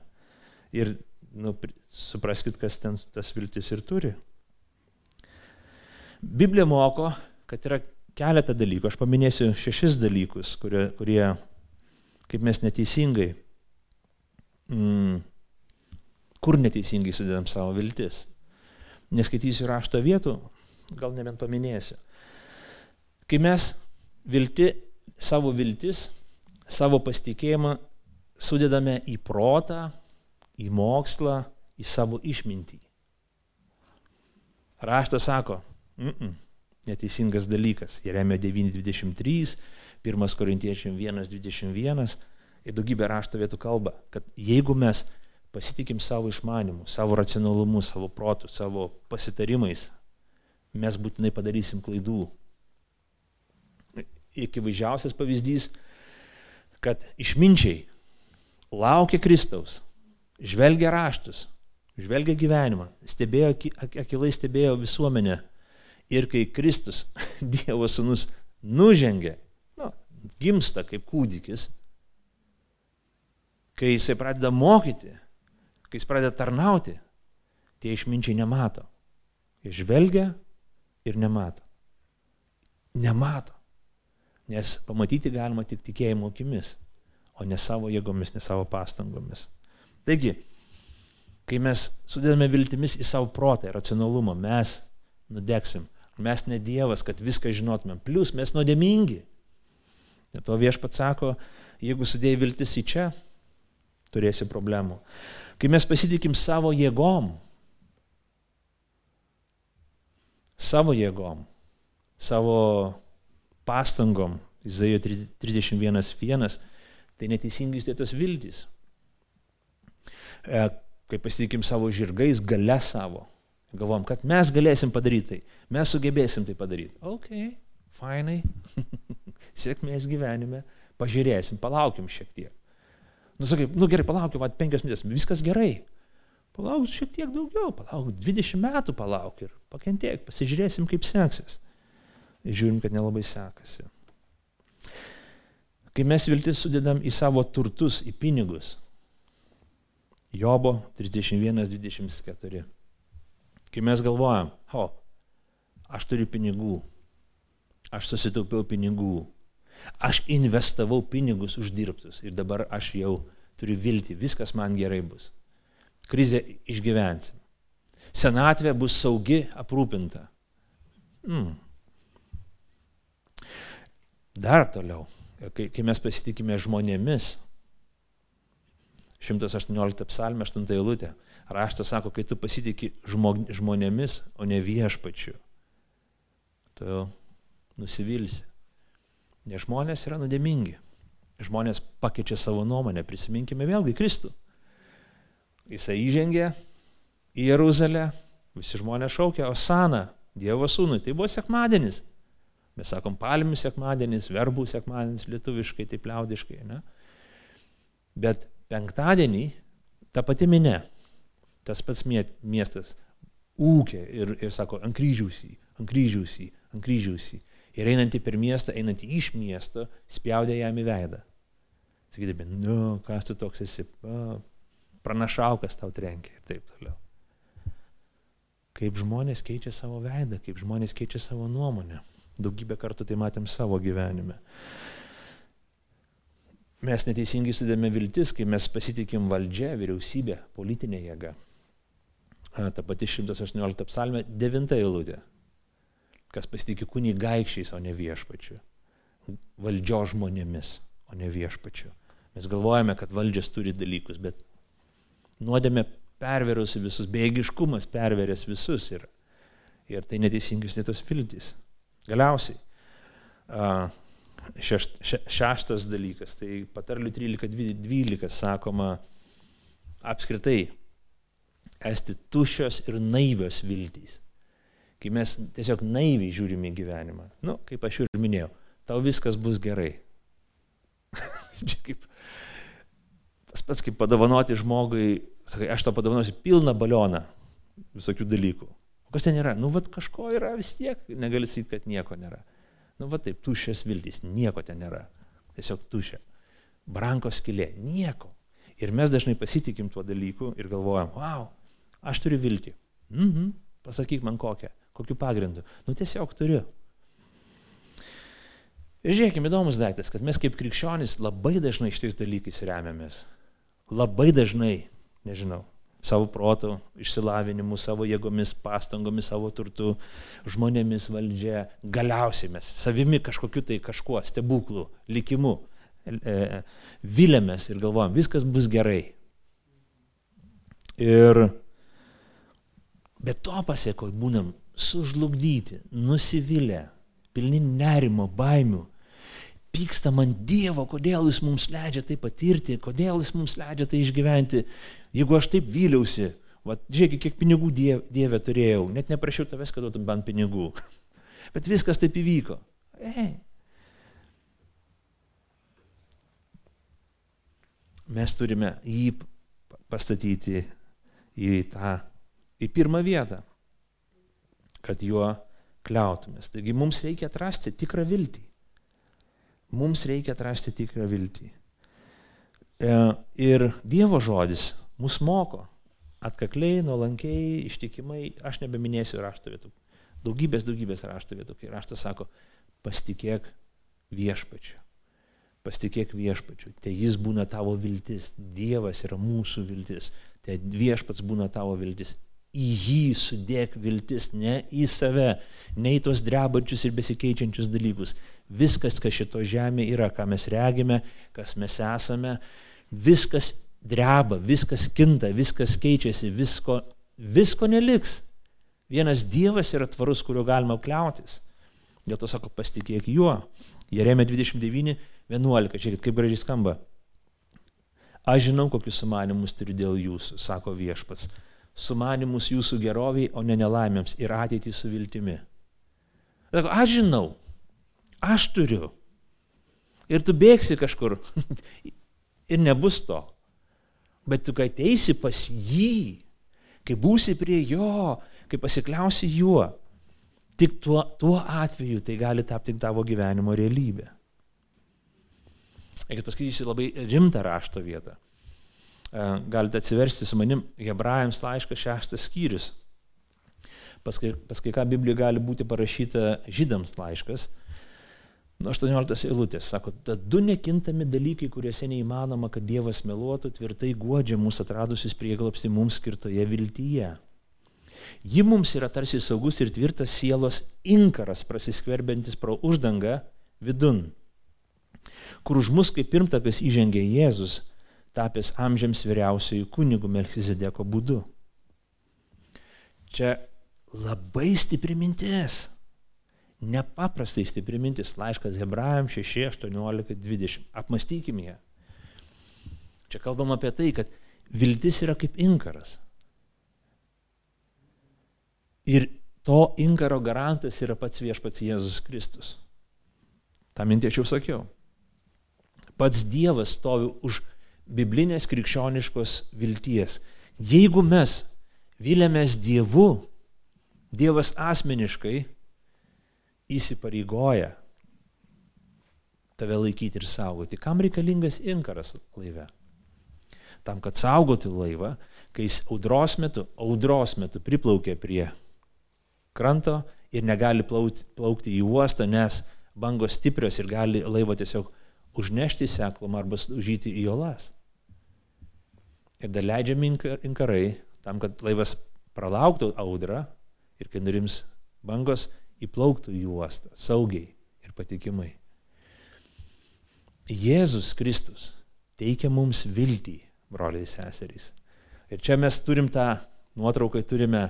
[SPEAKER 2] Ir nu, supraskite, kas ten tas viltis ir turi. Biblija moko, kad yra keletą dalykų. Aš paminėsiu šešis dalykus, kurie, kurie kaip mes neteisingai mm, kur neteisingai sudedam savo viltis. Neskaitysiu rašto vietų, gal nebent paminėsiu. Kai mes vilti, savo viltis, savo pasitikėjimą sudedame į protą, į mokslą, į savo išmintį. Raštas sako, mm -mm, neteisingas dalykas. Jeremio 9.23, 1 Korintiečiam 1.21 ir daugybė rašto vietų kalba, kad jeigu mes pasitikim savo išmanimu, savo racionalumu, savo protu, savo pasitarimais, mes būtinai padarysim klaidų. Ikivaizdžiausias pavyzdys, kad išminčiai laukia Kristaus, žvelgia raštus, žvelgia gyvenimą, stebėjo, akilai stebėjo visuomenę. Ir kai Kristus, [LAUGHS] Dievo sūnus, nužengia, nu, gimsta kaip kūdikis, kai jisai pradeda mokyti, kai jis pradeda tarnauti, tie išminčiai nemato. Jie žvelgia ir nemato. Nemato. Nes pamatyti galima tik tikėjimo akimis, o ne savo jėgomis, ne savo pastangomis. Taigi, Kai mes sudedame viltimis į savo protą ir racionalumą, mes nudeksim. Mes ne Dievas, kad viską žinotumėm. Plus mes nuodėmingi. Net to viešpat sako, jeigu sudėjai viltis į čia, turėsi problemų. Kai mes pasitikim savo jėgom, savo jėgom, savo pastangom, Izaijo 31.1, tai neteisingai stėtas viltis. E, kai pasitikim savo žirgais, gale savo. Galvom, kad mes galėsim padaryti tai, mes sugebėsim tai padaryti. Ok, fainai, [LAUGHS] sėkmės gyvenime, pažiūrėsim, palaukim šiek tiek. Nu, sakai, nu gerai, palaukim, va, penkias minutės, viskas gerai. Palauk šiek tiek daugiau, palauk, 20 metų palauk ir pakentiek, pasižiūrėsim, kaip seksis. Ir žiūrim, kad nelabai sekasi. Kai mes viltis sudedam į savo turtus, į pinigus, Jobo 31-24. Kai mes galvojam, o, aš turiu pinigų, aš susitaupiau pinigų, aš investavau pinigus uždirbtus ir dabar aš jau turiu vilti, viskas man gerai bus. Krizę išgyvensim. Senatvė bus saugi, aprūpinta. Hmm. Dar toliau, kai, kai mes pasitikime žmonėmis, 118 psalmė, 8 eilutė. Raštas sako, kai tu pasitikė žmonėmis, o ne viešpačiu, tu nusivilsi. Nes žmonės yra nuodėmingi. Žmonės pakeičia savo nuomonę. Prisiminkime vėlgi Kristų. Jisai įžengė į Jeruzalę, visi žmonės šaukė Osana, Dievo sūnui. Tai buvo sekmadienis. Mes sakom palmių sekmadienis, verbų sekmadienis lietuviškai, taip liaudiškai. Ne? Bet penktadienį ta pati minė, tas pats miestas, ūkė ir, ir sako, ant kryžiausį, ant kryžiausį, ant kryžiausį. Ir einantį per miestą, einantį iš miesto, spjaudė jam į veidą. Sakydami, nu, kas tu toks esi, pranašaukas tau trenkia ir taip toliau. Kaip žmonės keičia savo veidą, kaip žmonės keičia savo nuomonę. Daugybę kartų tai matėm savo gyvenime mes neteisingai sudėme viltis, kai mes pasitikim valdžia, vyriausybė, politinė jėga. Ta pati 118 psalmė, 9 eilutė. Kas pasitikė kunigaikščiais, o ne viešpačiu. Valdžio žmonėmis, o ne viešpačiu. Mes galvojame, kad valdžias turi dalykus, bet nuodėmė perverusi visus, bėgiškumas perverės visus ir, ir tai neteisingas netos viltys. Galiausiai, šešt, še, šeštas dalykas, tai patarlių 13.12 sakoma apskritai esti tušios ir naivios viltys. Kai mes tiesiog naiviai žiūrime į gyvenimą. Nu, kaip aš ir minėjau, tau viskas bus gerai. [LAUGHS] Čia kaip tas pats kaip padovanoti žmogui, sakai, aš to padovanosiu pilną balioną visokių dalykų. O kas ten yra? Nu, vad kažko yra vis tiek, negali sakyti, kad nieko nėra. Nu, va taip, tuščias viltis, nieko ten nėra. Tiesiog tuščia. Brankos skilė, nieko. Ir mes dažnai pasitikim tuo dalyku ir galvojam, wow, aš turiu viltį. Mhm, pasakyk man kokią, kokiu pagrindu. Nu, tiesiog turiu. Ir žiūrėkime, įdomus daiktas, kad mes kaip krikščionys labai dažnai šitais dalykais remiamės. Labai dažnai, nežinau, savo protų, išsilavinimu, savo jėgomis, pastangomis, savo turtu, žmonėmis, valdžia, galiausiai mes savimi kažkokiu tai kažkuo, stebuklu, likimu, e, vilėmės ir galvojam, viskas bus gerai. Ir bet to pasiekoj būnam sužlugdyti, nusivylę, pilni nerimo, baimių, pykstam ant Dievo, kodėl Jis mums leidžia tai patirti, kodėl Jis mums leidžia tai išgyventi. Jeigu aš taip vyliausi, va, žiūrėk, kiek pinigų dieve, dieve turėjau, net neprašiau tavęs, kad duotum bent pinigų. [LAUGHS] Bet viskas taip įvyko. Ei. Mes turime jį pastatyti į tą, į pirmą vietą, kad juo kliautumės. Taigi mums reikia atrasti tikrą viltį. Mums reikia atrasti tikrą viltį. E, ir Dievo žodis mus moko atkakliai, nuolankiai, ištikimai, aš nebeminėsiu rašto vietų. Daugybės, daugybės rašto vietų, kai raštas sako, pasitikėk viešpačiu. Pasitikėk viešpačiu. Tai jis būna tavo viltis. Dievas yra mūsų viltis. Tai viešpats būna tavo viltis į jį sudėk viltis, ne į save, ne į tos drebančius ir besikeičiančius dalykus. Viskas, kas šito žemė yra, ką mes regime, kas mes esame, viskas dreba, viskas kinta, viskas keičiasi, visko, visko neliks. Vienas Dievas yra tvarus, kuriuo galima kliautis. Dėl to sako, pasitikėk juo. Jeremė 29, 11, žiūrėkit, kaip gražiai skamba. Aš žinau, kokius sumanimus turiu dėl jūsų, sako viešpats sumanimus jūsų geroviai, o ne nelaimėms ir ateitį su viltimi. Sako, aš žinau, aš turiu. Ir tu bėgsi kažkur [LAUGHS] ir nebus to. Bet tu, kai ateisi pas jį, kai būsi prie jo, kai pasikliausi juo, tik tuo, tuo atveju tai gali tapti tavo gyvenimo realybė. Jeigu paskaitysi labai rimtą rašto vietą, E, galite atsiversti su manim Hebrajams laiškas šeštas skyrius. Paskai, paskai ką Biblijoje gali būti parašyta žydams laiškas. Nuo 18 eilutės sako, tad du nekintami dalykai, kuriuose neįmanoma, kad Dievas meluotų, tvirtai godžia mūsų atradusius prieglapsti mums skirtoje viltyje. Ji mums yra tarsi saugus ir tvirtas sielos inkaras prasiskverbiantis pro uždangą vidun, kur už mus kaip pirmtakas įžengė Jėzus, tapęs amžiams vyriausiųjų kunigų Melchizedeko būdu. Čia labai stipri mintis. Nepaprastai stipri mintis. Laiškas Hebrajam 6, 18, 20. Apmastykime ją. Čia kalbam apie tai, kad viltis yra kaip inkaras. Ir to inkaro garantas yra pats viešpats Jėzus Kristus. Ta mintį aš jau sakiau. Pats Dievas stovi už biblinės krikščioniškos vilties. Jeigu mes vilėmės Dievu, Dievas asmeniškai įsipareigoja tave laikyti ir saugoti. Kam reikalingas inkaras laive? Tam, kad saugoti laivą, kai jis audros metu, audros metu priplaukia prie kranto ir negali plaukti, plaukti į uostą, nes bangos stiprios ir gali laivo tiesiog užnešti seklumą arba užžyti į olas ir dar leidžiami inkarai tam, kad laivas pralauktų audrą ir kai nurims bangos įplauktų į uostą saugiai ir patikimai. Jėzus Kristus teikia mums viltį, broliai seserys. Ir čia mes turim tą nuotrauką, turime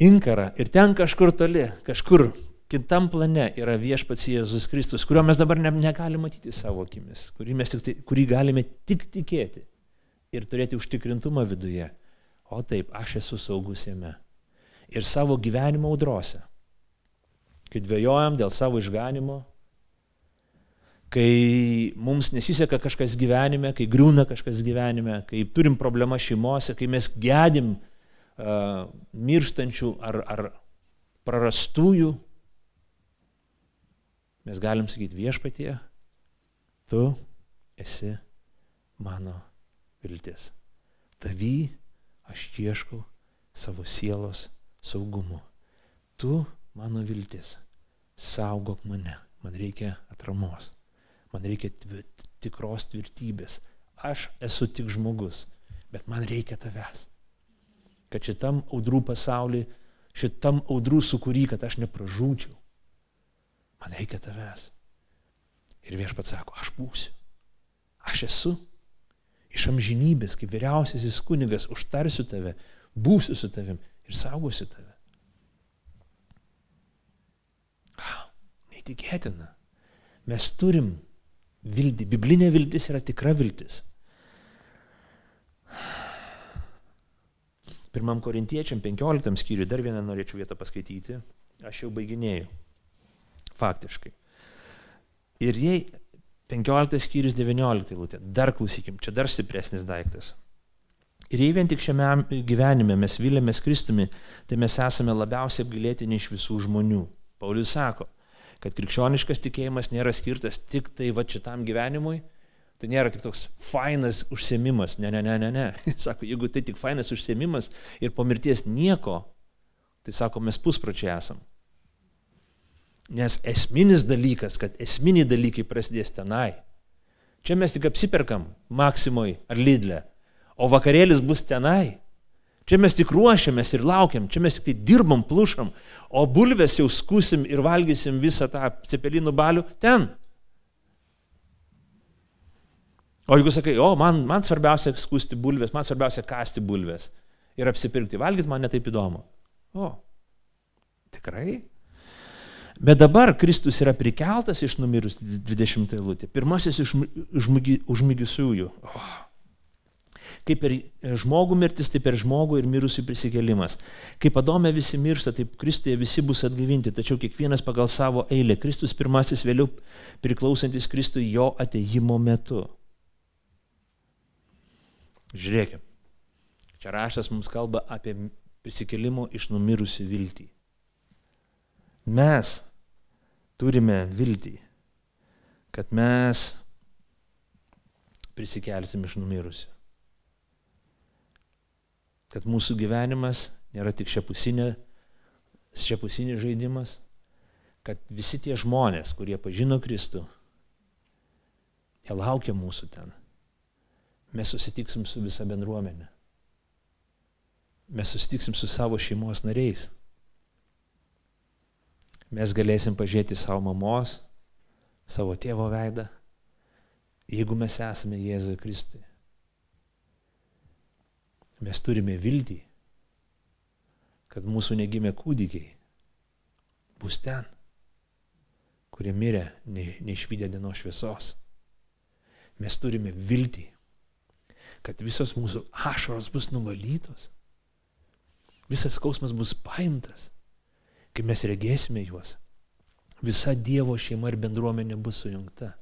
[SPEAKER 2] inkarą ir ten kažkur toli, kažkur kitam plane yra viešpats Jėzus Kristus, kurio mes dabar ne, negalime matyti savo akimis, kurį, tai, kurį galime tik tikėti ir turėti užtikrintumą viduje. O taip, aš esu saugus jame. Ir savo gyvenimo audrose. Kai dvėjojam dėl savo išganimo, kai mums nesiseka kažkas gyvenime, kai griūna kažkas gyvenime, kai turim problemą šeimose, kai mes gedim uh, mirštančių ar, ar prarastųjų, mes galim sakyti viešpatie, tu esi mano viltis. Tavy aš ieškau savo sielos saugumo. Tu mano viltis. Saugok mane. Man reikia atramos. Man reikia tikros tvirtybės. Aš esu tik žmogus. bet man reikia tavęs. Kad šitam audrų pasauliu, šitam audrų sukūry, kad aš nepražūčiau. Man reikia tavęs. Ir viešpats sako, aš būsiu. Aš esu. Iš amžinybės, kaip vyriausiasis kunigas, užtarsiu tave, būsiu su tavim ir saugosiu tave. Neįtikėtina. Mes turim viltį. Biblinė viltis yra tikra viltis. Pirmam korintiečiam 15 skyriui dar vieną norėčiau vietą paskaityti. Aš jau baiginėjau. Faktiškai. Ir jei 15 skyrius 19 lūtė, dar klausykim, čia dar stipresnis daiktas. Ir jei vien tik šiame gyvenime mes vilėmės Kristumi, tai mes esame labiausiai apgailėtini iš visų žmonių. Paulius sako, kad krikščioniškas tikėjimas nėra skirtas tik tai va šitam gyvenimui, tai nėra tik toks fainas užsiemimas. Ne, ne, ne, ne, ne. [LAUGHS] Sako, jeigu tai tik fainas užsiemimas ir po mirties nieko, tai sako, mes puspročiai esam. Nes esminis dalykas, kad esminiai dalykai prasidės tenai. Čia mes tik apsiperkam Maksimoj ar Lidle, o vakarėlis bus tenai. Čia mes tik ruošiamės ir laukiam, čia mes tik tai dirbam, plušam, o bulves jau skusim ir valgysim visą tą cepelinų balių ten. O jeigu sakai, o man, man svarbiausia skusti bulves, man svarbiausia kasti bulves ir apsipirkti, valgyti man netaip įdomu. O, tikrai? Bet dabar Kristus yra prikeltas iš numirus 20 eilutė. Pirmasis iš užmygisiųjų. Oh, Kaip per žmogų mirtis, taip per žmogų ir mirusių prisikelimas. Kaip Adome visi miršta, taip Kristuje visi bus atgyvinti, tačiau kiekvienas pagal savo eilę. Kristus pirmasis, vėliau priklausantis Kristui jo ateimo metu. Žiūrėkime, čia raštas mums kalba apie prisikelimo iš numirusių viltį. Mes turime viltį, kad mes prisikelsim iš numirusių kad mūsų gyvenimas nėra tik šiapusinė, šiapusinis žaidimas, kad visi tie žmonės, kurie pažino Kristų, jie laukia mūsų ten. Mes susitiksim su visa bendruomenė. Mes susitiksim su savo šeimos nariais. Mes galėsim pažiūrėti savo mamos, savo tėvo veidą, jeigu mes esame Jėzui Kristui mes turime viltį, kad mūsų negimė kūdikiai bus ten, kurie mirė neišvykę dienos šviesos. Mes turime viltį, kad visos mūsų ašaros bus nuvalytos, visas skausmas bus paimtas, kai mes regėsime juos. Visa Dievo šeima ir bendruomenė bus sujungta.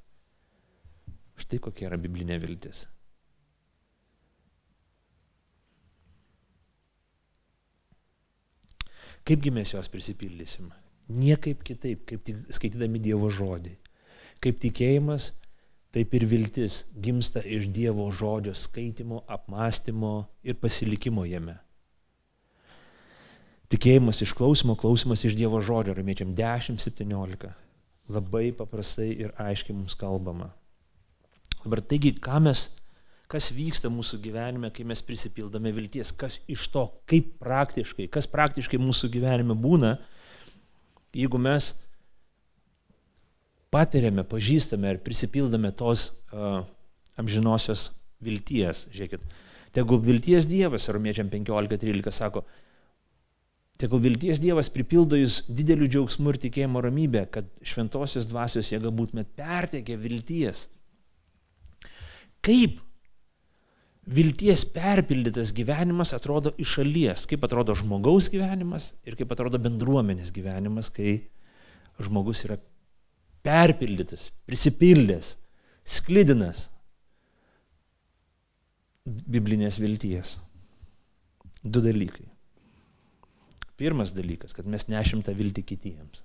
[SPEAKER 2] Štai kokia yra biblinė viltis. Kaipgi mes jos prisipildysim? Niekaip kitaip, kaip tik skaitydami Dievo žodį. Kaip tikėjimas, taip ir viltis gimsta iš Dievo žodžio skaitimo, apmąstymo ir pasilikimo jame. Tikėjimas iš klausimo, klausimas iš Dievo žodžio, ramiečiam 10-17. Labai paprastai ir aiškiai mums kalbama. Dabar taigi, ką mes kas vyksta mūsų gyvenime, kai mes prisipildome vilties, kas iš to, kaip praktiškai, kas praktiškai mūsų gyvenime būna, jeigu mes patiriame, pažįstame ir prisipildome tos uh, amžinosios vilties. Žiūrėkit, tegul vilties Dievas, romiečiam 15.13 sako, tegul vilties Dievas pripildo jūs dideliu džiaugsmu ir tikėjimo ramybę, kad šventosios dvasios jėga būtumėt pertekę vilties. Kaip vilties perpildytas gyvenimas atrodo iš šalies, kaip atrodo žmogaus gyvenimas ir kaip atrodo bendruomenės gyvenimas, kai žmogus yra perpildytas, prisipildęs, sklidinas biblinės vilties. Du dalykai. Pirmas dalykas, kad mes nešim tą viltį kitiems.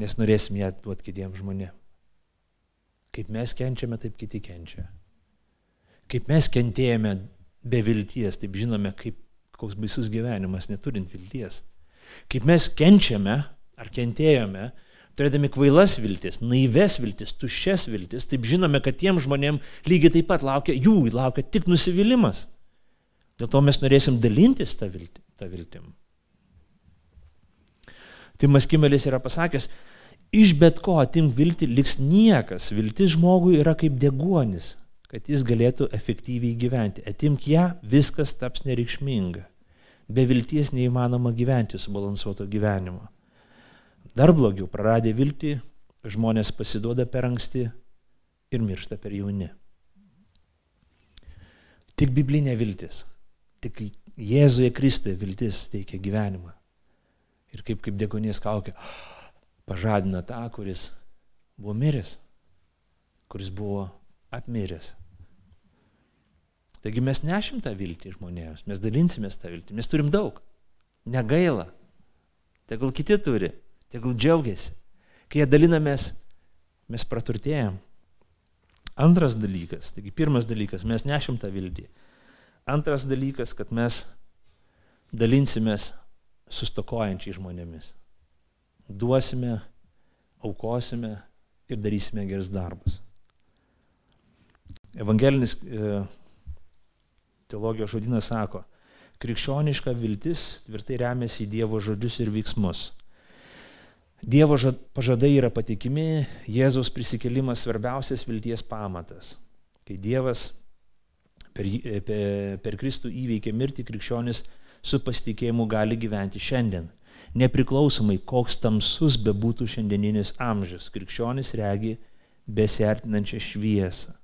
[SPEAKER 2] Nes norėsim ją duoti kitiems žmonėms. Kaip mes kenčiame, taip kiti kenčia. Kaip mes kentėjome be vilties, taip žinome, kaip, koks baisus gyvenimas neturint vilties. Kaip mes kenčiame ar kentėjome turėdami kvailas viltis, naives viltis, tuščias viltis, taip žinome, kad tiem žmonėm lygiai taip pat laukia, jų laukia tik nusivylimas. Dėl to mes norėsim dalintis tą, viltį, tą viltim. Timas Kimelis yra pasakęs, iš bet ko atimk viltį liks niekas. Viltis žmogui yra kaip deguonis, kad jis galėtų efektyviai gyventi. Atimk ją, viskas taps nereikšminga. Be vilties neįmanoma gyventi subalansuoto gyvenimo. Dar blogiau, praradę viltį, žmonės pasiduoda per anksti ir miršta per jauni. Tik biblinė viltis, tik Jėzuje Kristuje viltis teikia gyvenimą. Ir kaip, kaip degonės kaukė, pažadina tą, kuris buvo miręs, kuris buvo apmiręs. Taigi mes nešim tą viltį žmonėms, mes dalinsimės tą viltį, mes turim daug, negaila, tegul kiti turi tegul džiaugiasi. Kai jie dalinamės, mes praturtėjom. Antras dalykas, taigi pirmas dalykas, mes nešim tą viltį. Antras dalykas, kad mes dalinsimės sustokojančiai žmonėmis. Duosime, aukosime ir darysime gerus darbus. Evangelinis e, teologijos žodinas sako, krikščioniška viltis tvirtai remiasi į Dievo žodžius ir veiksmus. Dievo pažadai yra patikimi, Jėzaus prisikėlimas svarbiausias vilties pamatas. Kai Dievas per, per, per Kristų įveikė mirtį, krikščionis su pasitikėjimu gali gyventi šiandien. Nepriklausomai, koks tamsus bebūtų šiandieninis amžius, krikščionis regi besertinančią šviesą.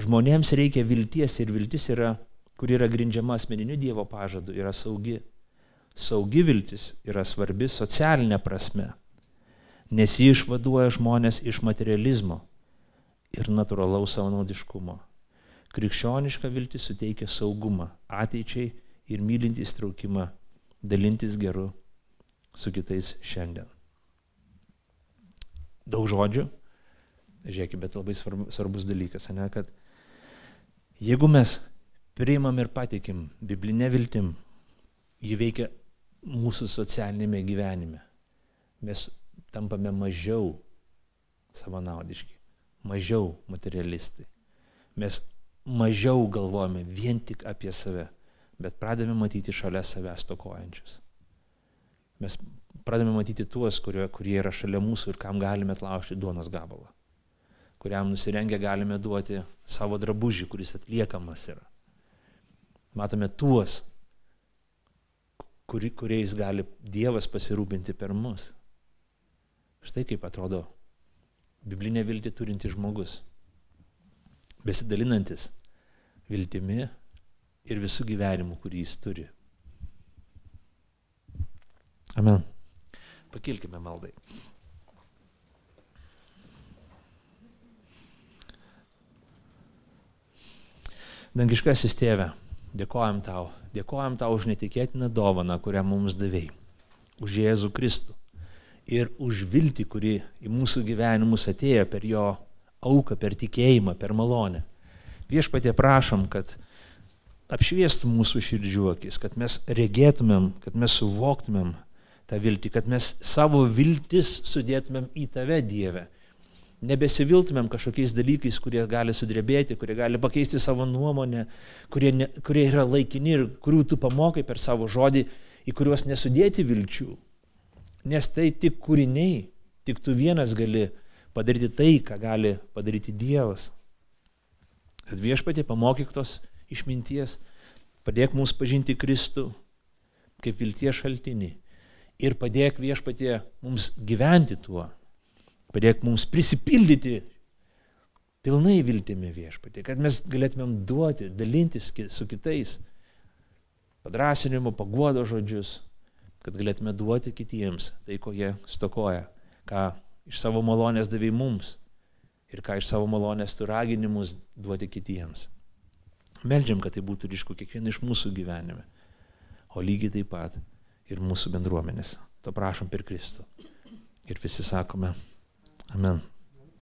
[SPEAKER 2] Žmonėms reikia vilties ir viltis yra, kur yra grindžiama asmeniniu Dievo pažadu, yra saugi. Saugi viltis yra svarbi socialinė prasme nes ji išvaduoja žmonės iš materializmo ir natūralaus savanaudiškumo. Krikščioniška viltis suteikia saugumą ateičiai ir mylintį įstraukimą dalintis geru su kitais šiandien. Daug žodžių, žiūrėkit, bet labai svarbus dalykas, ne, kad jeigu mes priimam ir patikim biblinę viltim, ji veikia mūsų socialinėme gyvenime. Mes tampame mažiau savanaudiški, mažiau materialistai. Mes mažiau galvojame vien tik apie save, bet pradame matyti šalia savęs tokojančius. Mes pradame matyti tuos, kurie, kurie yra šalia mūsų ir kam galime atlaužti duonos gabalą, kuriam nusirengę galime duoti savo drabužį, kuris atliekamas yra. Matome tuos, kuri, kuriais gali Dievas pasirūpinti per mus. Štai kaip atrodo biblinė viltį turintis žmogus, besidalinantis viltimi ir visų gyvenimų, kurį jis turi. Amen. Pakilkime maldai. Dangiškasis tėve, dėkojam tau, dėkojam tau už netikėtiną dovaną, kurią mums davėjai, už Jėzų Kristų ir už viltį, kuri į mūsų gyvenimus atėjo per jo auką, per tikėjimą, per malonę. Viešpatie prašom, kad apšviestų mūsų širdžių akis, kad mes regėtumėm, kad mes suvoktumėm tą viltį, kad mes savo viltis sudėtumėm į tave, Dieve. Nebesiviltumėm kažkokiais dalykais, kurie gali sudrebėti, kurie gali pakeisti savo nuomonę, kurie, ne, kurie yra laikini ir kurių tu pamokai per savo žodį, į kuriuos nesudėti vilčių nes tai tik kūriniai, tik tu vienas gali padaryti tai, ką gali padaryti Dievas. Kad viešpatė pamokyk tos išminties, padėk mums pažinti Kristų kaip vilties šaltinį ir padėk viešpatė mums gyventi tuo, padėk mums prisipildyti pilnai viltimi viešpatė, kad mes galėtumėm duoti, dalintis su kitais padrasinimo, paguodo žodžius, kad galėtume duoti kitiems tai, ko jie stokoja, ką iš savo malonės davai mums ir ką iš savo malonės tu raginimus duoti kitiems. Meldžiam, kad tai būtų ryšku kiekvieną iš mūsų gyvenime, o lygiai taip pat ir mūsų bendruomenės. To prašom per Kristų. Ir visi sakome, Amen.